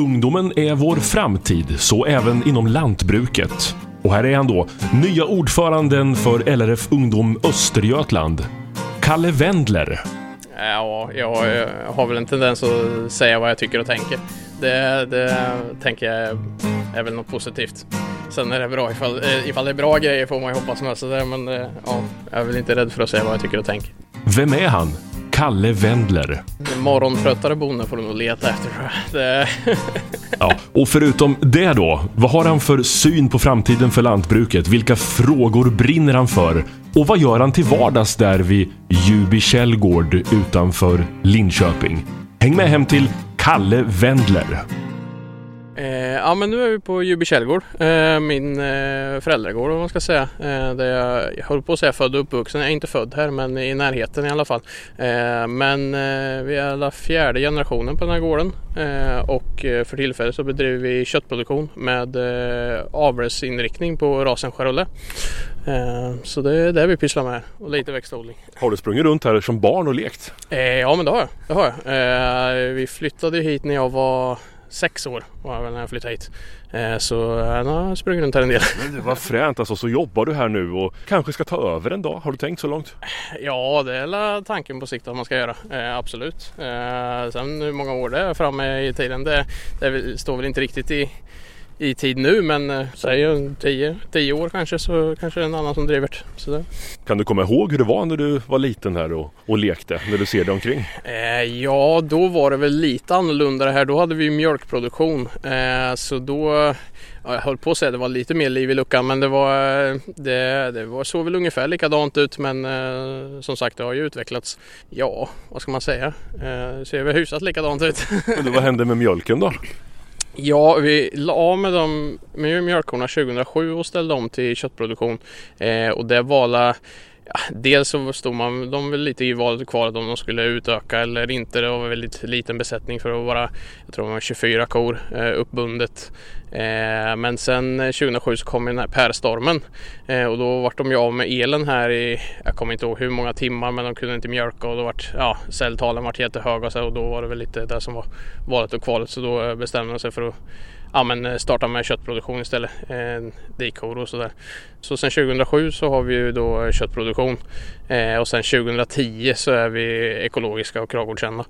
Ungdomen är vår framtid, så även inom lantbruket. Och här är han då, nya ordföranden för LRF Ungdom Östergötland, Kalle Wendler. Ja, jag har väl en tendens att säga vad jag tycker och tänker. Det, det tänker jag är väl något positivt. Sen är det bra ifall, eh, ifall det är bra grejer får man ju hoppas med. Så det, men eh, ja, jag är väl inte rädd för att säga vad jag tycker och tänker. Vem är han? Kalle Wendler. Morgontröttare bonde får du nog leta efter tror jag. Ja, och förutom det då, vad har han för syn på framtiden för lantbruket? Vilka frågor brinner han för? Och vad gör han till vardags där vid Ljubi källgård utanför Linköping? Häng med hem till Kalle Wendler. Eh, ja men nu är vi på Ljubi källgård, eh, min eh, föräldragård om man ska säga. Eh, där jag, jag håller på att säga född och uppvuxen, jag är inte född här men i närheten i alla fall. Eh, men eh, vi är alla fjärde generationen på den här gården och för tillfället så bedriver vi köttproduktion med avelsinriktning på rasen charolais. Så det är det vi pysslar med och lite växtodling. Har du sprungit runt här som barn och lekt? Ja men det har jag. Det har jag. Vi flyttade hit när jag var sex år var jag väl när jag flyttade hit. Eh, så han har sprungit runt här en del. Men det var fränt alltså, så jobbar du här nu och kanske ska ta över en dag. Har du tänkt så långt? Ja, det är tanken på sikt att man ska göra. Eh, absolut. Eh, sen hur många år det är framme i tiden, det, det står väl inte riktigt i i tid nu men eh, säg 10, 10 år kanske så kanske det är en annan som driver det. Kan du komma ihåg hur det var när du var liten här och, och lekte när du ser dig omkring? Eh, ja då var det väl lite annorlunda det här. Då hade vi mjölkproduktion eh, så då ja, jag höll på att säga att det var lite mer liv i luckan men det var det, det var, såg väl ungefär likadant ut men eh, som sagt det har ju utvecklats. Ja, vad ska man säga? Eh, det ser väl hyfsat likadant ut. men vad hände med mjölken då? Ja, vi la av med, dem, med mjölkkorna 2007 och ställde om till köttproduktion. Eh, och det var ja, dels så stod man de var lite i valet kvar om de skulle utöka eller inte. Det var väldigt liten besättning för att vara, jag tror det var 24 kor eh, uppbundet. Eh, men sen eh, 2007 så kom den här pärstormen eh, och då vart de ju av med elen här i, jag kommer inte ihåg hur många timmar men de kunde inte mjölka och då vart, ja, celltalen vart jättehöga så, och då var det väl lite det som var valet och kvalet så då eh, bestämde de sig för att ja, men starta med köttproduktion istället. Eh, dikor och sådär. Så sen 2007 så har vi ju då köttproduktion eh, och sen 2010 så är vi ekologiska och kravgårdskända.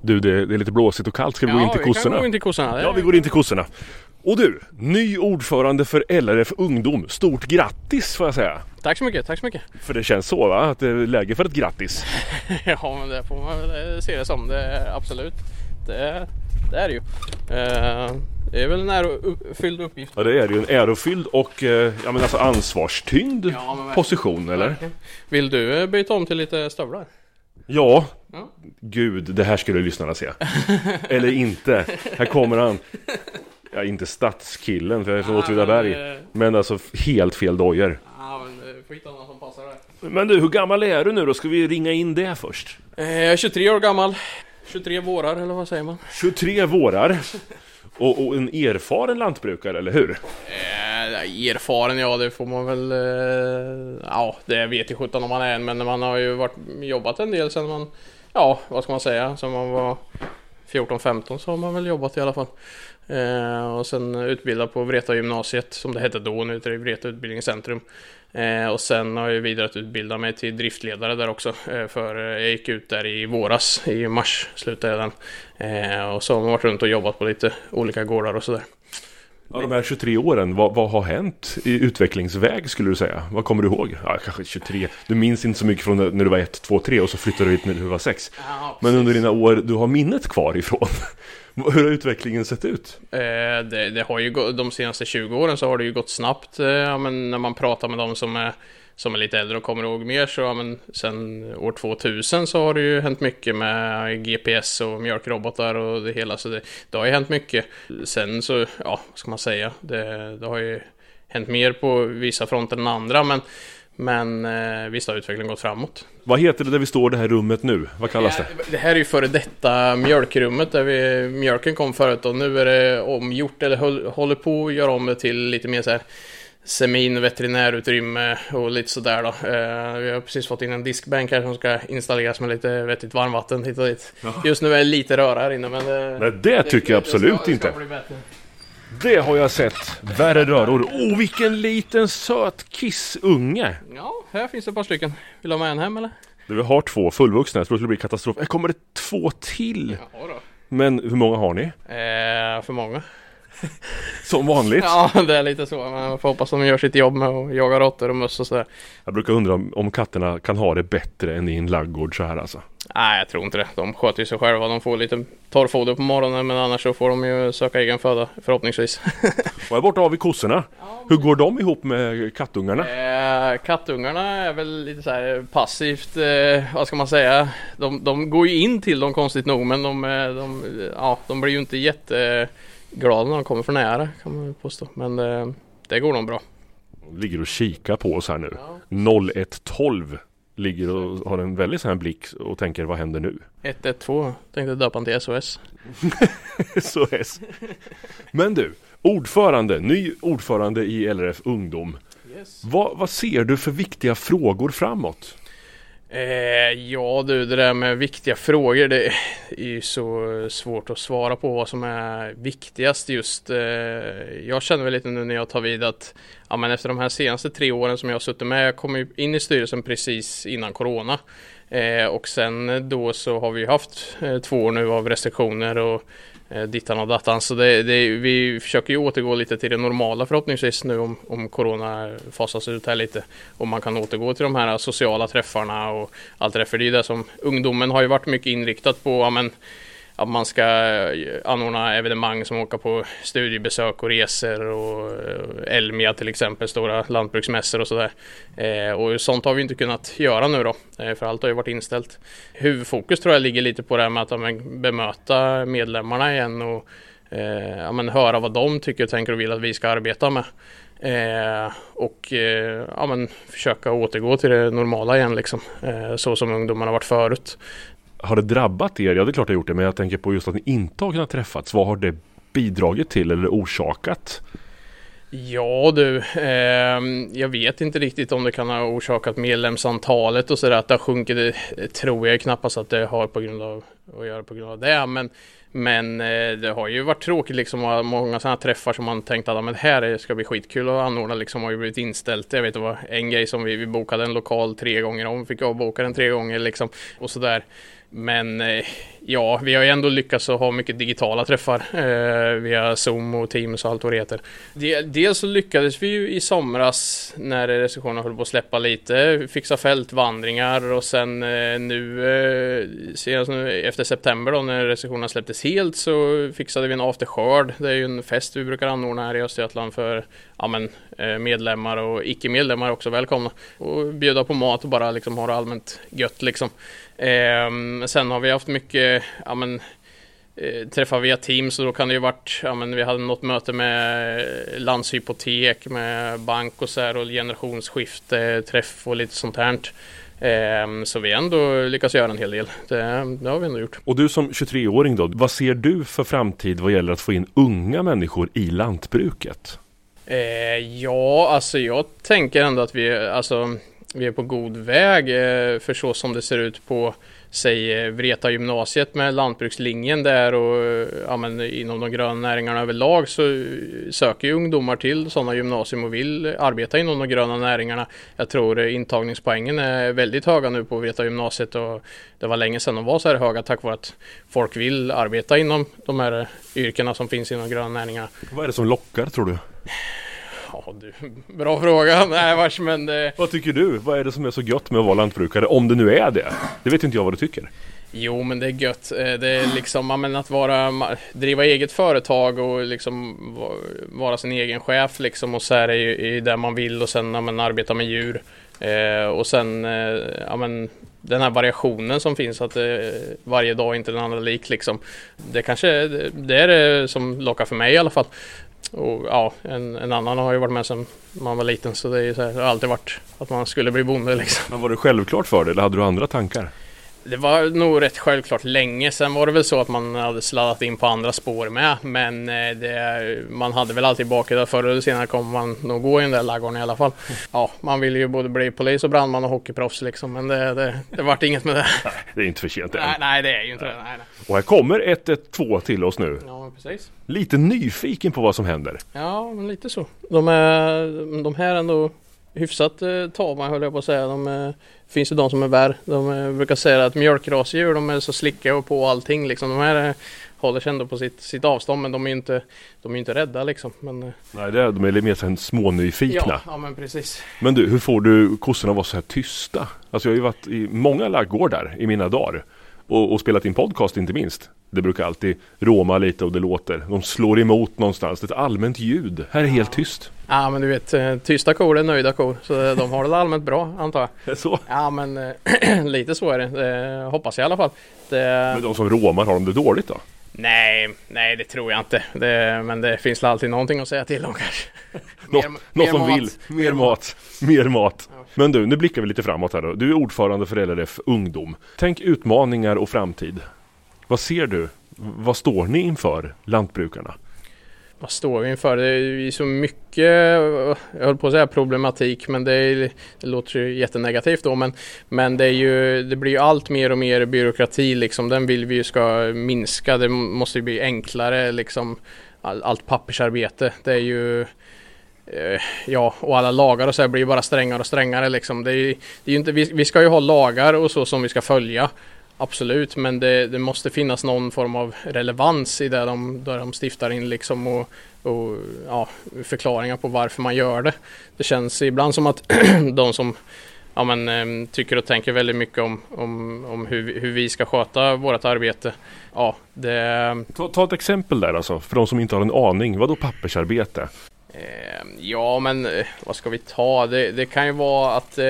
Du, det, det, är lite blåsigt och kallt. Ska vi ja, gå in till kossorna? Ja, vi kan gå in till kossorna. Ja, vi går in till kossorna. Och du, ny ordförande för LRF Ungdom. Stort grattis får jag säga. Tack så mycket, tack så mycket. För det känns så va? Att det är läge för ett grattis. ja, men det får man väl se det som. Det absolut. Det, det är det ju. Eh, det är väl en ärofylld uppgift. Ja det är ju en ärofylld och eh, ja, men alltså ansvarstyngd ja, position eller? Vill du eh, byta om till lite stövlar? Ja, ja. gud det här skulle lyssnarna se. eller inte. Här kommer han. Ja, inte stadskillen för jag är från Åtvidaberg. Men, men alltså helt fel dojor. Ja, men får hitta någon som passar där. Men du, hur gammal är du nu då? Ska vi ringa in det först? Jag är 23 år gammal. 23 vårar eller vad säger man? 23 vårar. Och, och en erfaren lantbrukare, eller hur? Eh, erfaren, ja det får man väl... Eh, ja, det vet ju sjutton om man är men man har ju varit, jobbat en del sen man... Ja, vad ska man säga? Sen man var 14-15 så har man väl jobbat i alla fall. Eh, och sen utbildad på Vreta gymnasiet som det hette då, nu heter det Vreta utbildningscentrum. Eh, och sen har jag vidareutbildat mig till driftledare där också. Eh, för eh, jag gick ut där i våras, i mars slutade jag den. Eh, och så har man varit runt och jobbat på lite olika gårdar och sådär. Ja, de här 23 åren, vad, vad, har hänt i utvecklingsväg skulle du säga? Vad kommer du ihåg? Ja, kanske 23. Du minns inte så mycket från när du var 1, 2, 3 och så flyttade du hit när du var 6. Ja, Men under dina år du har minnet kvar ifrån. Hur har utvecklingen sett ut? Eh, det, det, har ju de senaste 20 åren så har det ju gått snabbt. Eh, men när man pratar med de som är, som är lite äldre och kommer ihåg mer så ja, men sen år 2000 så har det ju hänt mycket med GPS och mjölkrobotar och det hela. Så det, det har ju hänt mycket. Sen så, ja, vad ska man säga? Det, det har ju hänt mer på vissa fronter än andra. Men men eh, visst har utvecklingen gått framåt. Vad heter det där vi står det här rummet nu? Vad kallas det? Det här är ju före detta mjölkrummet där vi, mjölken kom förut och nu är det omgjort eller håller på att göra om det till lite mer så här semin, veterinärutrymme och lite sådär då. Eh, vi har precis fått in en diskbänk här som ska installeras med lite vettigt varmvatten hit och dit. Just nu är det lite röra här inne men det, Nej, det tycker jag absolut det ska, inte. Det har jag sett. Värre röror. Åh, oh, vilken liten söt kissunge! Ja, här finns det ett par stycken. Vill du ha med en hem eller? Vi har två fullvuxna, jag tror det skulle bli katastrof. Här kommer det två till! Ja då. Men hur många har ni? Eh, för många. Som vanligt. Ja, det är lite så. Man får hoppas de gör sitt jobb med att jaga råttor och möss och sådär. Jag brukar undra om, om katterna kan ha det bättre än i en laggård så här alltså. Nej, jag tror inte det. De sköter ju sig själva. De får lite torrfoder på morgonen men annars så får de ju söka egen föda förhoppningsvis. Och här borta har vi kossorna. Hur går de ihop med kattungarna? Eh, kattungarna är väl lite så här passivt, eh, vad ska man säga? De, de går ju in till dem konstigt nog men de, eh, de, ja, de blir ju inte jätteglada när de kommer för nära kan man påstå. Men eh, det går nog bra. Ligger och kikar på oss här nu. Ja. 0112 ligger och har en väldigt sån här blick och tänker vad händer nu? 112 tänkte döpa den till SOS. SOS. Men du, ordförande, ny ordförande i LRF Ungdom. Yes. Vad, vad ser du för viktiga frågor framåt? Eh, ja du, det där med viktiga frågor det är ju så svårt att svara på vad som är viktigast just. Eh, jag känner väl lite nu när jag tar vid att ja, men efter de här senaste tre åren som jag har suttit med, jag kom ju in i styrelsen precis innan Corona. Eh, och sen eh, då så har vi haft eh, två år nu av restriktioner och eh, dittan och dattan. Så det, det, vi försöker ju återgå lite till det normala förhoppningsvis nu om, om Corona fasas ut här lite. Och man kan återgå till de här sociala träffarna och allt det där. För det är det som ungdomen har ju varit mycket inriktat på. Ja, men, att man ska eh, anordna evenemang som åka på studiebesök och resor och eh, Elmia till exempel, stora lantbruksmässor och sådär. Eh, och sånt har vi inte kunnat göra nu då, för allt har ju varit inställt. Huvudfokus tror jag ligger lite på det här med att men, bemöta medlemmarna igen och ja, men, höra vad de tycker och tänker och vill att vi ska arbeta med. Eh, och eh, ja, men, försöka återgå till det normala igen liksom, eh, så som ungdomarna varit förut. Har det drabbat er? Ja det är klart det har gjort det men jag tänker på just att ni inte har kunnat träffats. Vad har det bidragit till eller orsakat? Ja du, eh, jag vet inte riktigt om det kan ha orsakat medlemsantalet och sådär att det har sjunkit. Det, tror jag knappast att det har på grund av att göra på grund av det. Men, men eh, det har ju varit tråkigt liksom. Många sådana träffar som man tänkte att det men här ska bli skitkul att anordna liksom har ju blivit inställt. Jag vet det var en grej som vi, vi bokade en lokal tre gånger om. Fick avboka den tre gånger liksom och sådär. Men eh, ja, vi har ju ändå lyckats att ha mycket digitala träffar eh, via Zoom och Teams och allt vad det heter. Dels så lyckades vi ju i somras när restriktionerna höll på att släppa lite fixa fältvandringar och sen eh, nu eh, senast nu efter september då när restriktionerna släpptes helt så fixade vi en afterskörd. Det är ju en fest vi brukar anordna här i Östergötland för ja, men, eh, medlemmar och icke-medlemmar också välkomna. Och bjuda på mat och bara liksom ha det allmänt gött liksom. Eh, sen har vi haft mycket, ja men eh, träffar via Teams och då kan det ju varit, ja men vi hade något möte med Landshypotek, med bank och så här och generationsskifte, träff och lite sånt här. Eh, så vi ändå lyckats göra en hel del. Det, det har vi ändå gjort. Och du som 23-åring då, vad ser du för framtid vad gäller att få in unga människor i lantbruket? Eh, ja, alltså jag tänker ändå att vi, alltså vi är på god väg eh, för så som det ser ut på säg eh, Vreta gymnasiet med lantbrukslinjen där och eh, ja, men inom de gröna näringarna överlag så söker ju ungdomar till sådana gymnasium och vill arbeta inom de gröna näringarna. Jag tror intagningspoängen är väldigt höga nu på Vreta gymnasiet och det var länge sedan de var så här höga tack vare att folk vill arbeta inom de här yrkena som finns inom gröna näringarna. Vad är det som lockar tror du? Ja du, bra fråga. Nej vars men... Det... Vad tycker du? Vad är det som är så gött med att vara lantbrukare? Om det nu är det. Det vet inte jag vad du tycker. Jo men det är gött. Eh, det är liksom men att vara, driva eget företag och liksom vara sin egen chef liksom och så är det ju det man vill och sen när man arbetar med djur. Eh, och sen eh, ja, men, den här variationen som finns att eh, varje dag är inte den andra lik liksom. Det kanske det är det som lockar för mig i alla fall. Och ja, en, en, annan har ju varit med sedan man var liten så det, är så här, det har alltid varit att man skulle bli bonde liksom. Men var det självklart för dig eller hade du andra tankar? Det var nog rätt självklart länge. Sen var det väl så att man hade sladdat in på andra spår med. Men eh, det, man hade väl alltid bakat att förr eller senare kommer man nog gå i den där ladugården i alla fall. Ja, man vill ju både bli polis och brandman och hockeyproffs liksom. Men det, det, det vart inget med det. Nej, det är inte för sent än. Nej, nej det är ju inte det. Nej, nej. Och här kommer 112 till oss nu. Ja, precis. Lite nyfiken på vad som händer. Ja, men lite så. De, är, de här är ändå hyfsat eh, tama höll jag på att säga. De är, finns ju de som är värre. De eh, brukar säga att mjölkrasdjur de är så slicka och på allting liksom. De här eh, håller sig ändå på sitt, sitt avstånd men de är ju inte, de är inte rädda liksom. Men, eh, Nej, det är, de är mer så här smånyfikna. ja, ja, men precis. Men du, hur får du kossorna att vara så här tysta? Alltså jag har ju varit i många laggårdar i mina dagar. Och, och spelat in podcast inte minst. Det brukar alltid råma lite och det låter. De slår emot någonstans. Det är ett allmänt ljud. Här är helt tyst. Ja men du vet, eh, tysta kor är nöjda kor. Så de har det allmänt bra antar jag. Så. Ja men eh, lite så är det. det. Hoppas jag i alla fall. Det, Men de som råmar, har de det dåligt då? Nej, nej det tror jag inte. Det, men det finns väl alltid någonting att säga till om kanske. Något, Mer- något som mat. vill. Mer mat. Mer mat. Men du, nu blickar vi lite framåt här då. Du är ordförande för LRF Ungdom. Tänk utmaningar och framtid. Vad ser du? Vad står ni inför, lantbrukarna? Vad står vi inför? Det är ju så mycket, jag höll på att säga problematik, men det, är, det låter ju jättenegativt då. Men, men det, är ju, det blir ju allt mer och mer byråkrati liksom. Den vill vi ju ska minska. Det måste ju bli enklare liksom. All, allt pappersarbete. Det är ju eh, Ja, och alla lagar och så här blir ju bara strängare och strängare liksom. Det är, det är ju inte, vi, vi ska ju ha lagar och så som vi ska följa. Absolut, men det, det måste finnas någon form av relevans i det de, där de stiftar in liksom och, och ja, förklaringar på varför man gör det. Det känns ibland som att de som ja, men, em, tycker och tänker väldigt mycket om, om, om hur, vi- hur vi ska sköta vårt arbete. Ja, det, Ta, ta ett exempel där alltså, för de som inte har en aning. Vad då pappersarbete? Eh, ja, men eh, vad ska vi ta? Det, det kan ju vara att eh,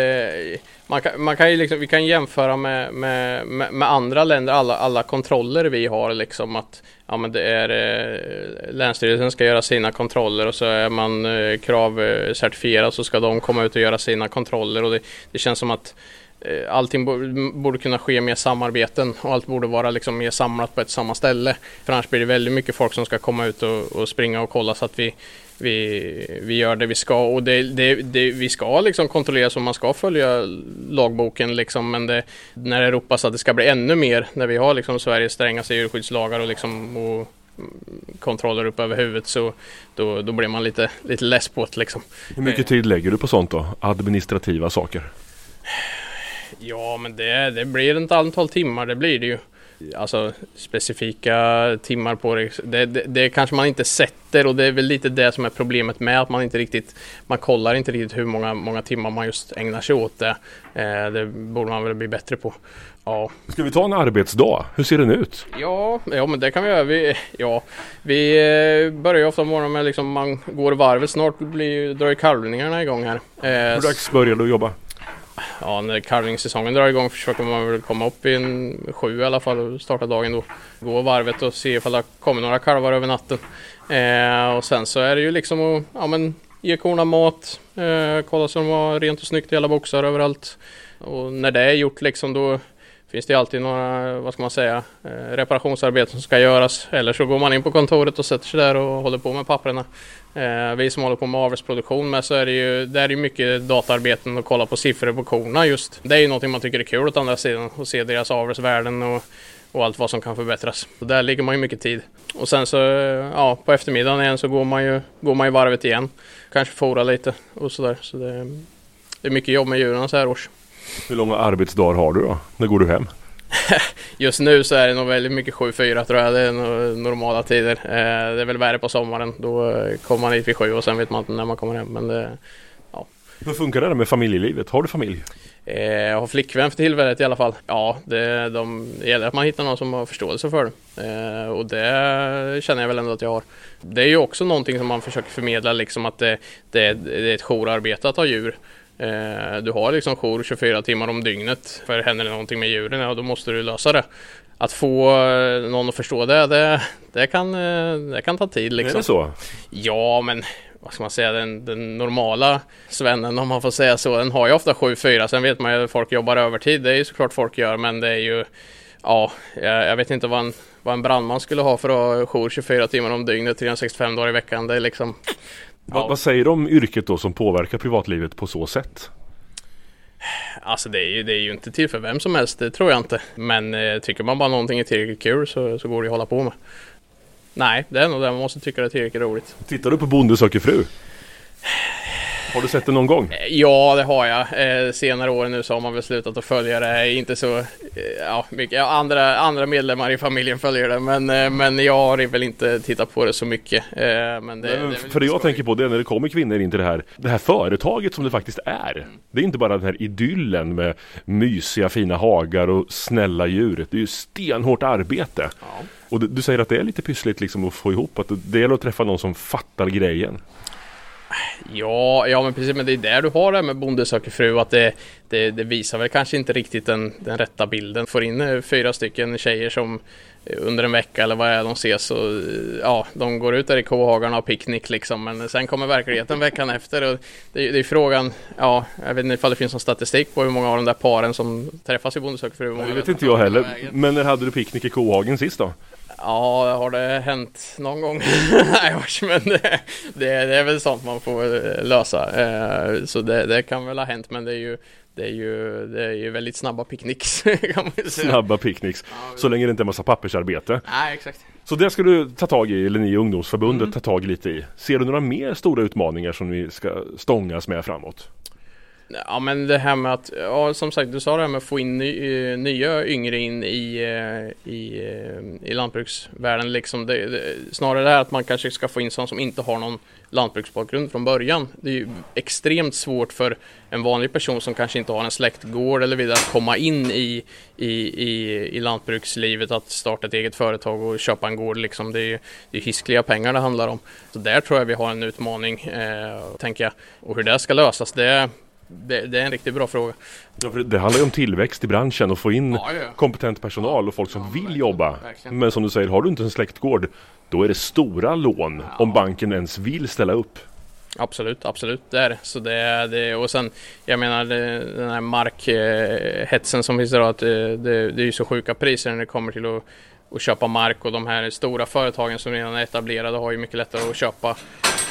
man kan, man kan ju liksom, vi kan jämföra med, med, med, med andra länder, alla, alla kontroller vi har liksom att ja, men det är eh, Länsstyrelsen ska göra sina kontroller och så är man eh, kravcertifierad så ska de komma ut och göra sina kontroller och det, det känns som att eh, Allting borde kunna ske med samarbeten och allt borde vara liksom mer samlat på ett samma ställe. För annars blir det väldigt mycket folk som ska komma ut och, och springa och kolla så att vi, vi, vi gör det vi ska och det, det, det, vi ska liksom kontrollera så man ska följa lagboken liksom men det, när det ropas att det ska bli ännu mer när vi har liksom Sveriges strängaste djurskyddslagar och liksom och kontroller upp över huvudet så då, då blir man lite, lite less på det liksom. Hur mycket tid lägger du på sånt då? Administrativa saker? Ja, men det, det blir ett antal timmar, det blir det ju. Alltså specifika timmar på det. Det, det. det kanske man inte sätter och det är väl lite det som är problemet med att man inte riktigt Man kollar inte riktigt hur många, många timmar man just ägnar sig åt det. Eh, det borde man väl bli bättre på. Ja, Ska vi ta en arbetsdag? Hur ser den ut? ja, ja men det kan vi göra. Vi, ja, vi eh, börjar ofta morgonen med liksom man går varvet. Snart blir, drar ju kalvningarna igång här. Eh, Hur dags börjar du jobba? Ja, när kalvningssäsongen drar igång försöker man väl komma upp i en sju i alla fall och starta dagen då. Gå varvet och se ifall det kommer några kalvar över natten. Eh, och sen så är det ju liksom att ja, men, ge korna mat, eh, kolla så de har rent och snyggt i alla boxar överallt. Och när det är gjort liksom då finns det alltid några, vad ska man säga, eh, reparationsarbeten som ska göras. Eller så går man in på kontoret och sätter sig där och håller på med papperna. Eh, vi som håller på med avelsproduktion med så är det ju, där är ju mycket dataarbeten och kolla på siffror på korna just. Det är ju någonting man tycker är kul åt andra sidan att se deras avelsvärden och, och allt vad som kan förbättras. Och där ligger man ju mycket tid. Och sen så, ja, på eftermiddagen igen så går man ju, går man ju varvet igen. Kanske fora lite och sådär. Så det, det är mycket jobb med djuren så här års. Hur långa arbetsdagar har du då? När går du hem? Just nu så är det nog väldigt mycket 7-4 tror jag. Det är normala tider. Eh, det är väl värre på sommaren. Då eh, kommer man hit vid 7 och sen vet man inte när man kommer hem. Men det, Hur funkar det där med familjelivet? Har du familj? eh, jag har flickvän för tillfället i alla fall. Ja, det, de, det gäller att man hittar någon som har förståelse för det. Och det känner jag väl ändå att jag har. Det är ju också någonting som man försöker förmedla liksom att det, det, det är ett jourarbete att ha djur. Eh, Du har liksom jour 24 timmar om dygnet. För händer det någonting med djuren, ja då måste du lösa det. Att få eh, någon att förstå det, det, det, kan, eh, det kan ta tid Är liksom. det så? Ja, men vad ska man säga, den, den normala svennen om man får säga så, den har ju ofta 7-4. Sen vet man ju att folk jobbar övertid, det är ju såklart folk gör, men det är ju Ja, jag, jag vet inte vad en, vad en brandman skulle ha för att ha jour 24 timmar om dygnet, 365 dagar i veckan. Det är liksom... Ja. Vad, säger du om yrket då som påverkar privatlivet på så sätt? Alltså det är, ju, det är ju inte till för vem som helst, det tror jag inte. Men eh, tycker man bara någonting är tillräckligt kul så, så går det att hålla på med. Nej, det är nog det man måste tycka det är tillräckligt roligt. Tittar du på Bonde söker fru? Har du sett det någon gång? Eh, ja, det har jag. Eh, senare år nu så har man väl slutat att följa det. Inte så eh, ja, mycket. Andra, andra medlemmar i familjen följer det, men, eh, men jag har väl inte tittat på det så mycket. Men det, men, det för det jag tänker på det är när det kommer kvinnor in till det här, det här företaget som det faktiskt är. Mm. Det är inte bara den här idyllen med mysiga fina hagar och snälla djur. Det är ju stenhårt arbete. Ja. Och du, du, säger att det är lite pyssligt liksom att få ihop, att det gäller att träffa någon som fattar grejen. Ja, ja men precis, men det är där du har det med Bonde söker fru, att det, det, det, visar väl kanske inte riktigt den, den rätta bilden. Får in eh, fyra stycken tjejer som eh, under en vecka eller vad är de ses och eh, ja, de går ut där i kohagarna och picknick liksom, men sen kommer verkligheten veckan efter och det, det är frågan, ja, jag vet inte ifall det finns någon statistik på hur många av de där paren som träffas i Bonde söker fru. Det vet inte jag heller, men när hade du picknick i kohagen sist då? Ja, har det hänt någon gång? Nej, men det, det, det, är väl sånt man får eh, lösa. Eh, så det, det, kan väl ha hänt, men det är ju det är ju, det är ju väldigt snabba picknicks. Snabba picknicks, ja, så länge det inte är massa pappersarbete. Nej, exakt. Så det ska du ta tag i, eller ni i ungdomsförbundet mm. ta tag lite i. Ser du några mer stora utmaningar som ni ska stångas med framåt? Ja men det här med att, ja som sagt du sa det här med att få in ny, eh, nya yngre in i, eh, i, eh, i lantbruksvärlden liksom. Det, det, snarare det här att man kanske ska få in sådana som inte har någon lantbruksbakgrund från början. Det är ju extremt svårt för en vanlig person som kanske inte har en släktgård eller vidare att komma in i, i, i, i lantbrukslivet, att starta ett eget företag och köpa en gård liksom. Det är ju det är hiskliga pengar det handlar om. Så där tror jag vi har en utmaning, eh, tänker jag. Och hur det ska lösas, det det, det, är en riktigt bra fråga. Ja, det handlar ju om tillväxt i branschen och få in ja, ja. kompetent personal och folk som vill verkligen, jobba. Verkligen. Men som du säger, har du inte en släktgård då är det stora lån om banken ens vill ställa upp. Absolut, absolut det är det. Så det, det och sen jag menar den här markhetsen som finns idag att det, det, det är ju så sjuka priser när det kommer till att, att köpa mark och de här stora företagen som redan är etablerade har ju mycket lättare att köpa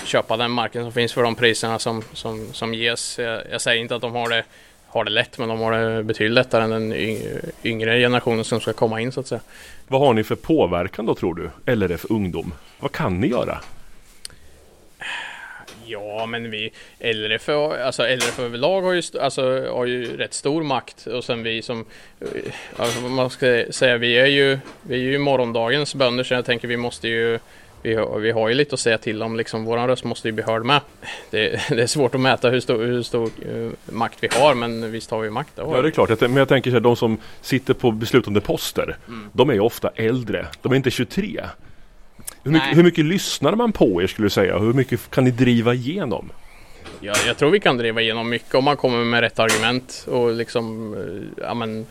köpa den marken som finns för de priserna som, som, som ges. Jag, jag säger inte att de har det, har det lätt, men de har det betydligt lättare än den yngre generationen som ska komma in så att säga. Vad har ni för påverkan då tror du, LRF Ungdom? Vad kan ni göra? Ja, men vi LRF, alltså LRF överlag har ju, alltså, har ju rätt stor makt och sen vi som, alltså, man ska säga, vi är ju, vi är ju morgondagens bönder så jag tänker vi måste ju vi har, vi har ju lite att säga till om, liksom, våran röst måste ju bli hörd med. Det, det är svårt att mäta hur stor, hur stor uh, makt vi har, men visst har vi makt. Det ja, det är klart. Men jag tänker att de som sitter på beslutande poster, mm. de är ju ofta äldre. De är inte 23. Hur mycket, hur mycket, lyssnar man på er skulle du säga? Hur mycket kan ni driva igenom? Ja, jag tror vi kan driva igenom mycket om man kommer med rätt argument och liksom, eh, ja men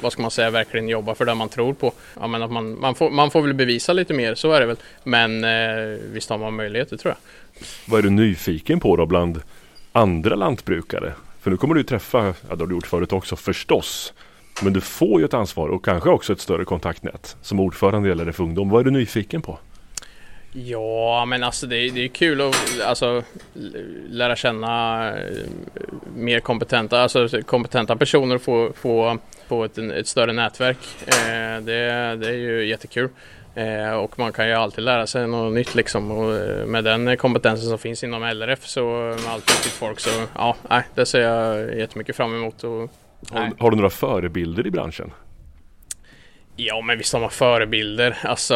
vad ska man säga, verkligen jobba för det man tror på. Ja, men att man, man, får, man får väl bevisa lite mer, så är det väl. Men eh, visst har man möjligheter tror jag. Vad är du nyfiken på då bland andra lantbrukare? För nu kommer du träffa, ja det har du gjort förut också förstås. Men du får ju ett ansvar och kanske också ett större kontaktnät som ordförande i LRF Ungdom. Vad är du nyfiken på? Ja, men alltså det, är, det är kul att alltså, lära känna eh, mer kompetenta, alltså kompetenta personer och få, få, få ett, ett större nätverk. Eh, det, det är ju jättekul. Eh, och man kan ju alltid lära sig något nytt liksom. Och eh, med den kompetensen som finns inom LRF så med allt duktigt folk så ja, nej, det ser jag jättemycket fram emot. Och, har, har, du några förebilder i branschen? Ja, men visst har man förebilder. Alltså,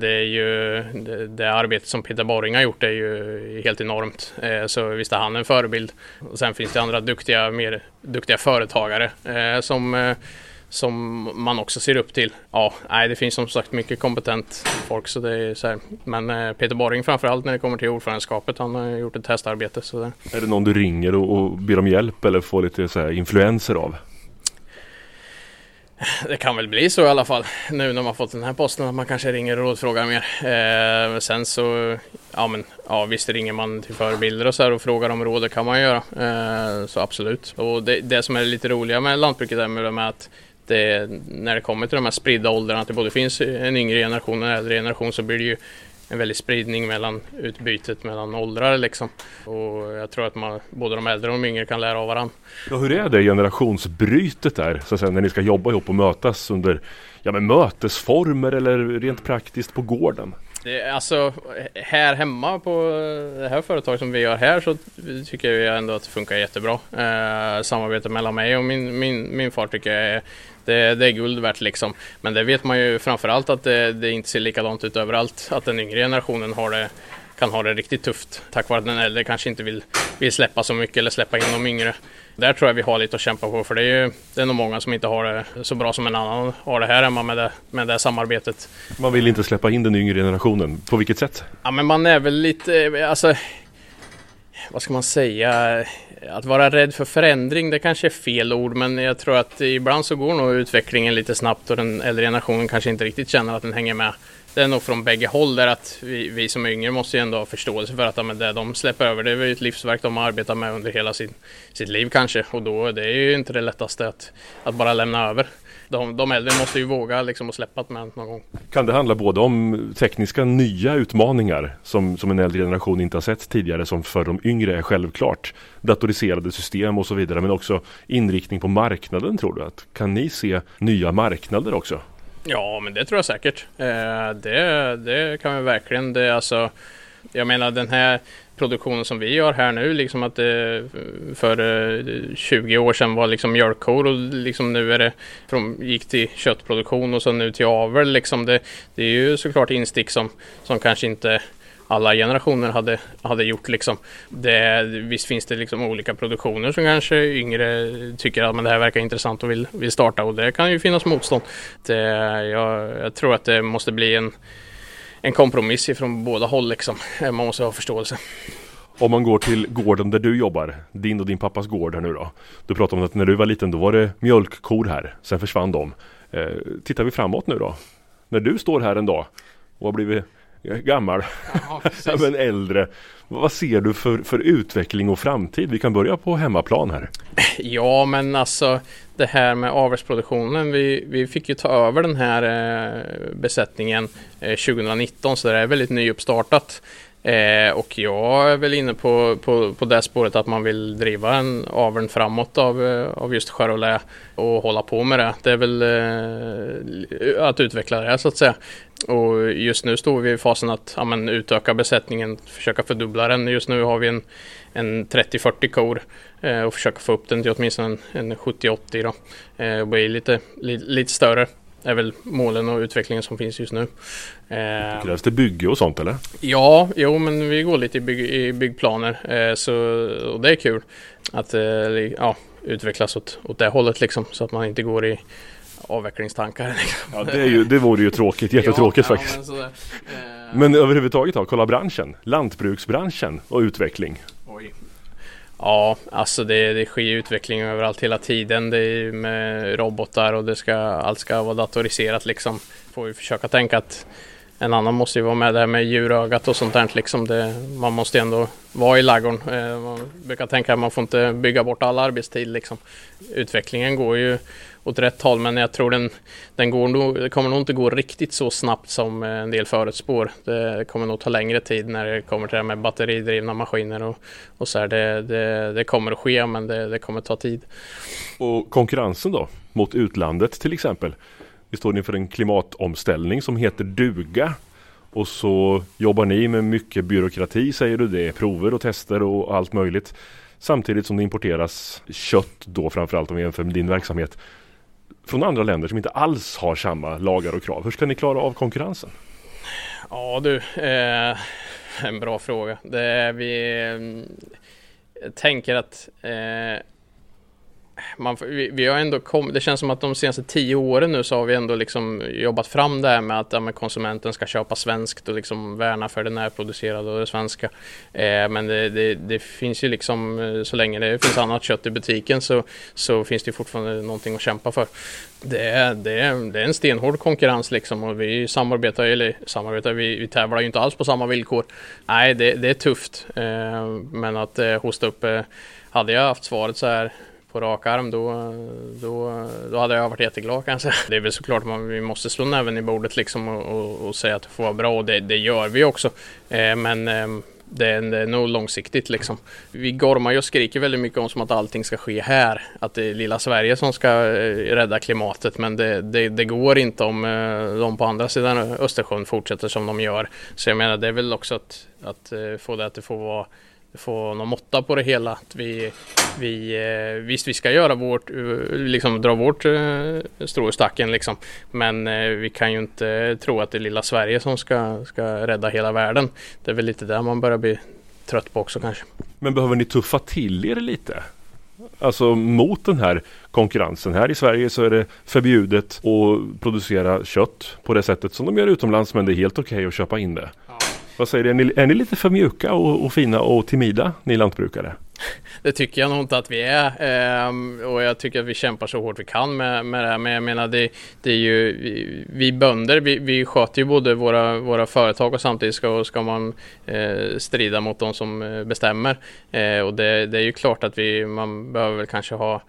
det är ju det, det arbete som Peter Borring har gjort är ju helt enormt. Eh, så visst är han en förebild. Och sen finns det andra duktiga, mer duktiga företagare eh, som, eh, som man också ser upp till. Ja, nej, det finns som sagt mycket kompetent folk. Så det är så här. Men eh, Peter Borring framförallt när det kommer till ordförandeskapet. Han har gjort ett testarbete. Så där. Är det någon du ringer och, och ber om hjälp eller får lite så här influenser av? Det kan väl bli så i alla fall nu när man fått den här posten att man kanske ringer och rådfrågar mer. Eh, sen så, ja men ja, visst ringer man till förebilder och så här och frågar om råd, det kan man göra. Eh, så absolut. Och det, det som är lite roliga med lantbruket är med, med att det, när det kommer till de här spridda åldrarna, att det både finns en yngre generation och en äldre generation så blir det ju en väldig spridning mellan utbytet mellan åldrar liksom. Och jag tror att man, både de äldre och de yngre kan lära av varandra. Ja, hur är det generationsbrytet där, så att säga, när ni ska jobba ihop och mötas under ja, men mötesformer eller rent praktiskt på gården? Det, alltså här hemma på det här företaget som vi har här så tycker jag ändå att det funkar jättebra. Eh, samarbetet mellan mig och min, min, min far tycker jag är det, det, är guld värt liksom. Men det vet man ju framförallt att det, det inte ser likadant ut överallt. Att den yngre generationen har det, kan ha det riktigt tufft. Tack vare att den äldre kanske inte vill, vill släppa så mycket eller släppa in de yngre. Där tror jag vi har lite att kämpa på för det är ju det är nog många som inte har det så bra som en annan har det här hemma med det, med det samarbetet. Man vill inte släppa in den yngre generationen. På vilket sätt? Ja men man är väl lite, alltså vad ska man säga? Att vara rädd för förändring, det kanske är fel ord, men jag tror att ibland så går nog utvecklingen lite snabbt och den äldre generationen kanske inte riktigt känner att den hänger med. Det är nog från bägge håll där att vi, vi som är yngre måste ju ändå ha förståelse för att ja, det de släpper över det är ju ett livsverk de har arbetat med under hela sin, sitt liv kanske och då det är ju inte det lättaste att, att bara lämna över de, de äldre måste ju våga liksom att släppa det någon gång. Kan det handla både om tekniska nya utmaningar som, som en äldre generation inte har sett tidigare som för de yngre är självklart. Datoriserade system och så vidare men också inriktning på marknaden tror du? att Kan ni se nya marknader också? Ja men det tror jag säkert. Eh, det, det kan vi verkligen. Det, alltså, jag menar den här produktionen som vi gör här nu, liksom att det för eh, 20 år sedan var liksom mjölkkor och liksom nu är det från, gick till köttproduktion och så nu till avel liksom. Det, det är ju såklart instick som, som kanske inte alla generationer hade, hade gjort liksom. Det, visst finns det liksom olika produktioner som kanske yngre tycker att men det här verkar intressant och vill, vill starta och det kan ju finnas motstånd. Det, jag, jag tror att det måste bli en en kompromiss ifrån båda håll liksom. Man måste ha förståelse. Om man går till gården där du jobbar, din och din pappas gård här nu då. Du pratade om att när du var liten då var det mjölkkor här, sen försvann de. Eh, tittar vi framåt nu då? När du står här en dag och har blivit gammal, ja, men äldre. Vad ser du för, för utveckling och framtid? Vi kan börja på hemmaplan här. Ja, men alltså det här med avelsproduktionen. Vi, vi fick ju ta över den här eh, besättningen eh, 2019 så det är väldigt nyuppstartat. Eh, och jag är väl inne på, på, på det spåret att man vill driva en aveln framåt av, eh, av just Charolais och hålla på med det. Det är väl eh, att utveckla det så att säga. Och just nu står vi i fasen att ja, men, utöka besättningen, försöka fördubbla den. Just nu har vi en, en 30-40 kor eh, och försöka få upp den till åtminstone en, en 70-80 då. Eh, och bli lite, li, lite större är väl målen och utvecklingen som finns just nu. Eh, Krävs det bygge och sånt eller? Ja, jo men vi går lite i, bygg, i byggplaner eh, så, och det är kul att eh, ja, utvecklas åt, åt det hållet liksom så att man inte går i avvecklingstankar. Liksom. Ja, det, är ju, det vore ju tråkigt, jättetråkigt ja, faktiskt. Ja, men, men överhuvudtaget då, kolla branschen, lantbruksbranschen och utveckling. Ja, alltså det, det sker utveckling överallt hela tiden. Det är med robotar och det ska, allt ska vara datoriserat liksom. Får vi försöka tänka att en annan måste ju vara med där med djurögat och sånt där liksom. Det, man måste ändå vara i ladugården. Eh, man brukar tänka att man får inte bygga bort all arbetstid liksom. Utvecklingen går ju åt rätt håll men jag tror den, den går nog, det kommer nog inte gå riktigt så snabbt som eh, en del förutspår. Det kommer nog ta längre tid när det kommer till det här med batteridrivna maskiner och, och så här. Det, det, det kommer att ske men det, det kommer ta tid. Och konkurrensen då mot utlandet till exempel? Vi står inför en klimatomställning som heter duga. Och så jobbar ni med mycket byråkrati säger du. Det är prover och tester och allt möjligt. Samtidigt som det importeras kött då framförallt om vi jämför med din verksamhet från andra länder som inte alls har samma lagar och krav. Hur ska ni klara av konkurrensen? Ja du, eh, en bra fråga. Det är vi eh, tänker att eh, man, vi, vi, har ändå kom, det känns som att de senaste tio åren nu så har vi ändå liksom jobbat fram det här med att ja, konsumenten ska köpa svenskt och liksom värna för det närproducerade och det svenska. Eh, men det, det, det, finns ju liksom, eh, så länge det finns annat kött i butiken så, så finns det fortfarande någonting att kämpa för. Det är, det, är, det är en stenhård konkurrens liksom och vi samarbetar, eller samarbetar, vi, vi tävlar ju inte alls på samma villkor. Nej, det, det är tufft. Eh, men att eh, hosta upp, eh, hade jag haft svaret så här på rak arm då, då, då hade jag varit jätteglad kanske. Det är väl såklart man vi måste slå näven i bordet liksom och, och, och säga att det får vara bra och det, det gör vi också. Eh, men eh, det är, det är nog långsiktigt liksom. Vi gormar ju och skriker väldigt mycket om som att allting ska ske här. Att det är lilla Sverige som ska eh, rädda klimatet men det, det, det går inte om eh, de på andra sidan Östersjön fortsätter som de gör. Så jag menar det är väl också att, att eh, få det att det får vara få någon måtta på det hela. Att vi, vi, eh, visst, vi ska göra vårt, eh, liksom dra vårt eh, strå i stacken liksom. Men vi kan ju inte tro att det är lilla Sverige som ska, ska rädda hela världen. Det är väl lite där man börjar bli trött på också kanske. Men behöver ni tuffa till er lite? Alltså mot den här konkurrensen. Här i Sverige så är det förbjudet att producera kött på det sättet som de gör utomlands men det är helt okej okay att köpa in det. Vad säger du, är ni, är ni lite för mjuka och, och, fina och timida, ni lantbrukare? Det tycker jag nog inte att vi är ehm, och jag tycker att vi kämpar så hårt vi kan med, med det här. Men jag menar, det, det är ju vi, vi bönder, vi, vi sköter ju både våra, våra företag och samtidigt ska, ska man eh, strida mot de som eh, bestämmer. Eh, och det, det är ju klart att vi, man behöver väl kanske ha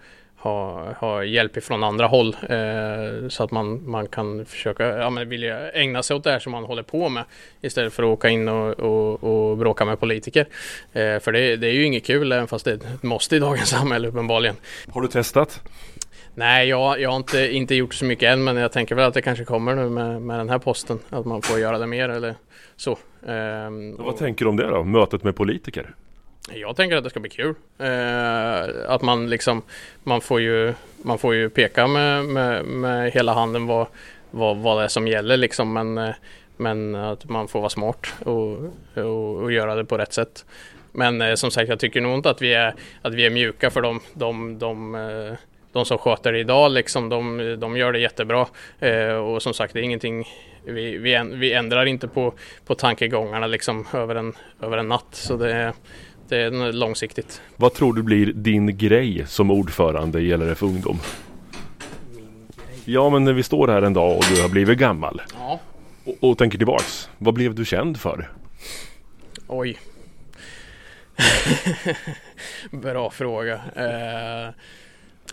ha, ha hjälp ifrån andra håll eh, så att man, man kan försöka ja, men vilja ägna sig åt det här som man håller på med istället för att åka in och, och, och bråka med politiker. Eh, för det, det, är ju inget kul även fast det är ett måste i dagens samhälle uppenbarligen. Har du testat? Nej, jag, jag har inte, inte gjort så mycket än men jag tänker väl att det kanske kommer nu med, med den här posten att man får göra det mer eller så. Eh, vad och, tänker du om det då? Mötet med politiker? Jag tänker att det ska bli kul. Eh, att man liksom, man får ju, man får ju peka med, med, med hela handen vad, vad, vad det är som gäller liksom. Men, eh, men att man får vara smart och, och, och göra det på rätt sätt. Men eh, som sagt, jag tycker nog inte att vi är, att vi är mjuka för de, de, de, eh, de som sköter det idag. Liksom, de, de gör det jättebra. Eh, och som sagt, det är ingenting vi, vi, vi ändrar inte på, på tankegångarna liksom över en, över en natt. Så det, det är långsiktigt. Vad tror du blir din grej som ordförande i LRF Ungdom? Ja men när vi står här en dag och du har blivit gammal ja. och, och tänker tillbaks. Vad blev du känd för? Oj. Bra fråga. Eh,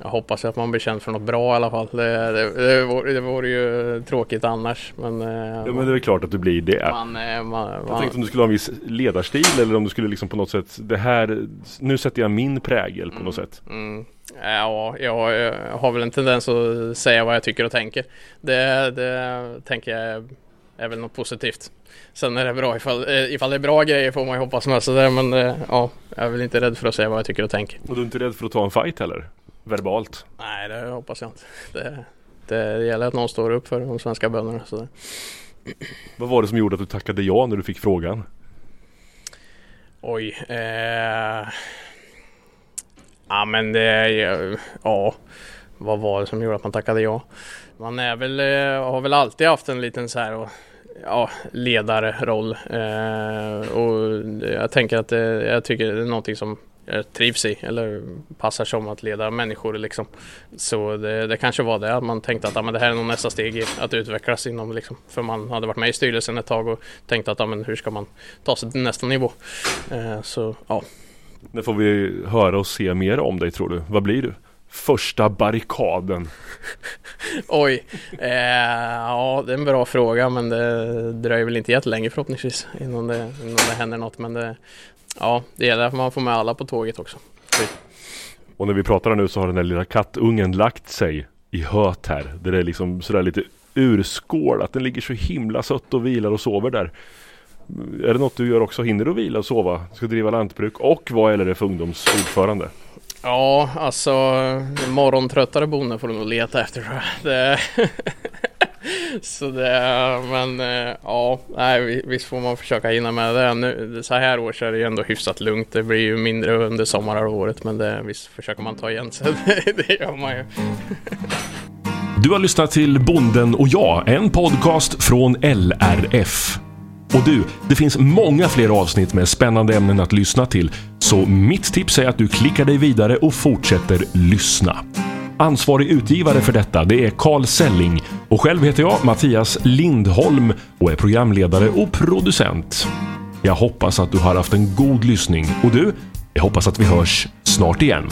jag hoppas att man blir känd för något bra i alla fall. Det, det, det, vore, det vore ju tråkigt annars. Men, eh, ja, men det är klart att du blir det. Man, eh, man, jag man, tänkte om du skulle ha en viss ledarstil eller om du skulle liksom på något sätt det här, nu sätter jag min prägel på mm, något sätt. Mm. Ja, jag, jag, har väl en tendens att säga vad jag tycker och tänker. Det, det tänker jag är väl något positivt. Sen är det bra ifall, eh, ifall det är bra grejer får man ju hoppas med sådär men ja, jag är väl inte rädd för att säga vad jag tycker och tänker. Och du är inte rädd för att ta en fight heller? Verbalt? Nej, det hoppas jag inte. Det, det gäller att någon står upp för de svenska bönderna. Så. Vad var det som gjorde att du tackade ja när du fick frågan? Oj. Eh... Ja men det, ja. Vad var det som gjorde att man tackade ja? Man är väl, eh, har väl alltid haft en liten så här ja, ledarroll. Eh, och jag tänker att det, jag tycker det är någonting som jag trivs i eller passar som att leda människor liksom. Så det, det kanske var det att man tänkte att ja, men det här är nog nästa steg i att utvecklas inom liksom. För man hade varit med i styrelsen ett tag och tänkte att ja, men hur ska man ta sig till nästa nivå. Eh, så ja. När får vi höra och se mer om dig tror du? Vad blir du? Första barrikaden? Oj, eh, ja det är en bra fråga men det dröjer väl inte jättelänge förhoppningsvis innan det, innan det händer något. Men det, Ja, det gäller att man får med alla på tåget också. Och när vi pratar nu så har den där lilla kattungen lagt sig i höet här. Där det är liksom sådär lite urskålat. Den ligger så himla sött och vilar och sover där. Är det något du gör också? Hinner du vila och sova? Ska driva lantbruk och vara LRF ungdomsordförande? Ja, alltså morgontröttare bonde får du nog leta efter. Det, så det, men eh, ja, nej, visst får man försöka hinna med det. Nu, så här års är det ju ändå hyfsat lugnt. Det blir ju mindre under sommarhalvåret men det, visst försöker man ta igen sig. det gör man ju. Du har lyssnat till Bonden och jag, en podcast från LRF. Och du, det finns många fler avsnitt med spännande ämnen att lyssna till. Så mitt tips är att du klickar dig vidare och fortsätter lyssna. Ansvarig utgivare för detta det är Carl Selling och själv heter jag Mattias Lindholm och är programledare och producent. Jag hoppas att du har haft en god lyssning och du, jag hoppas att vi hörs snart igen.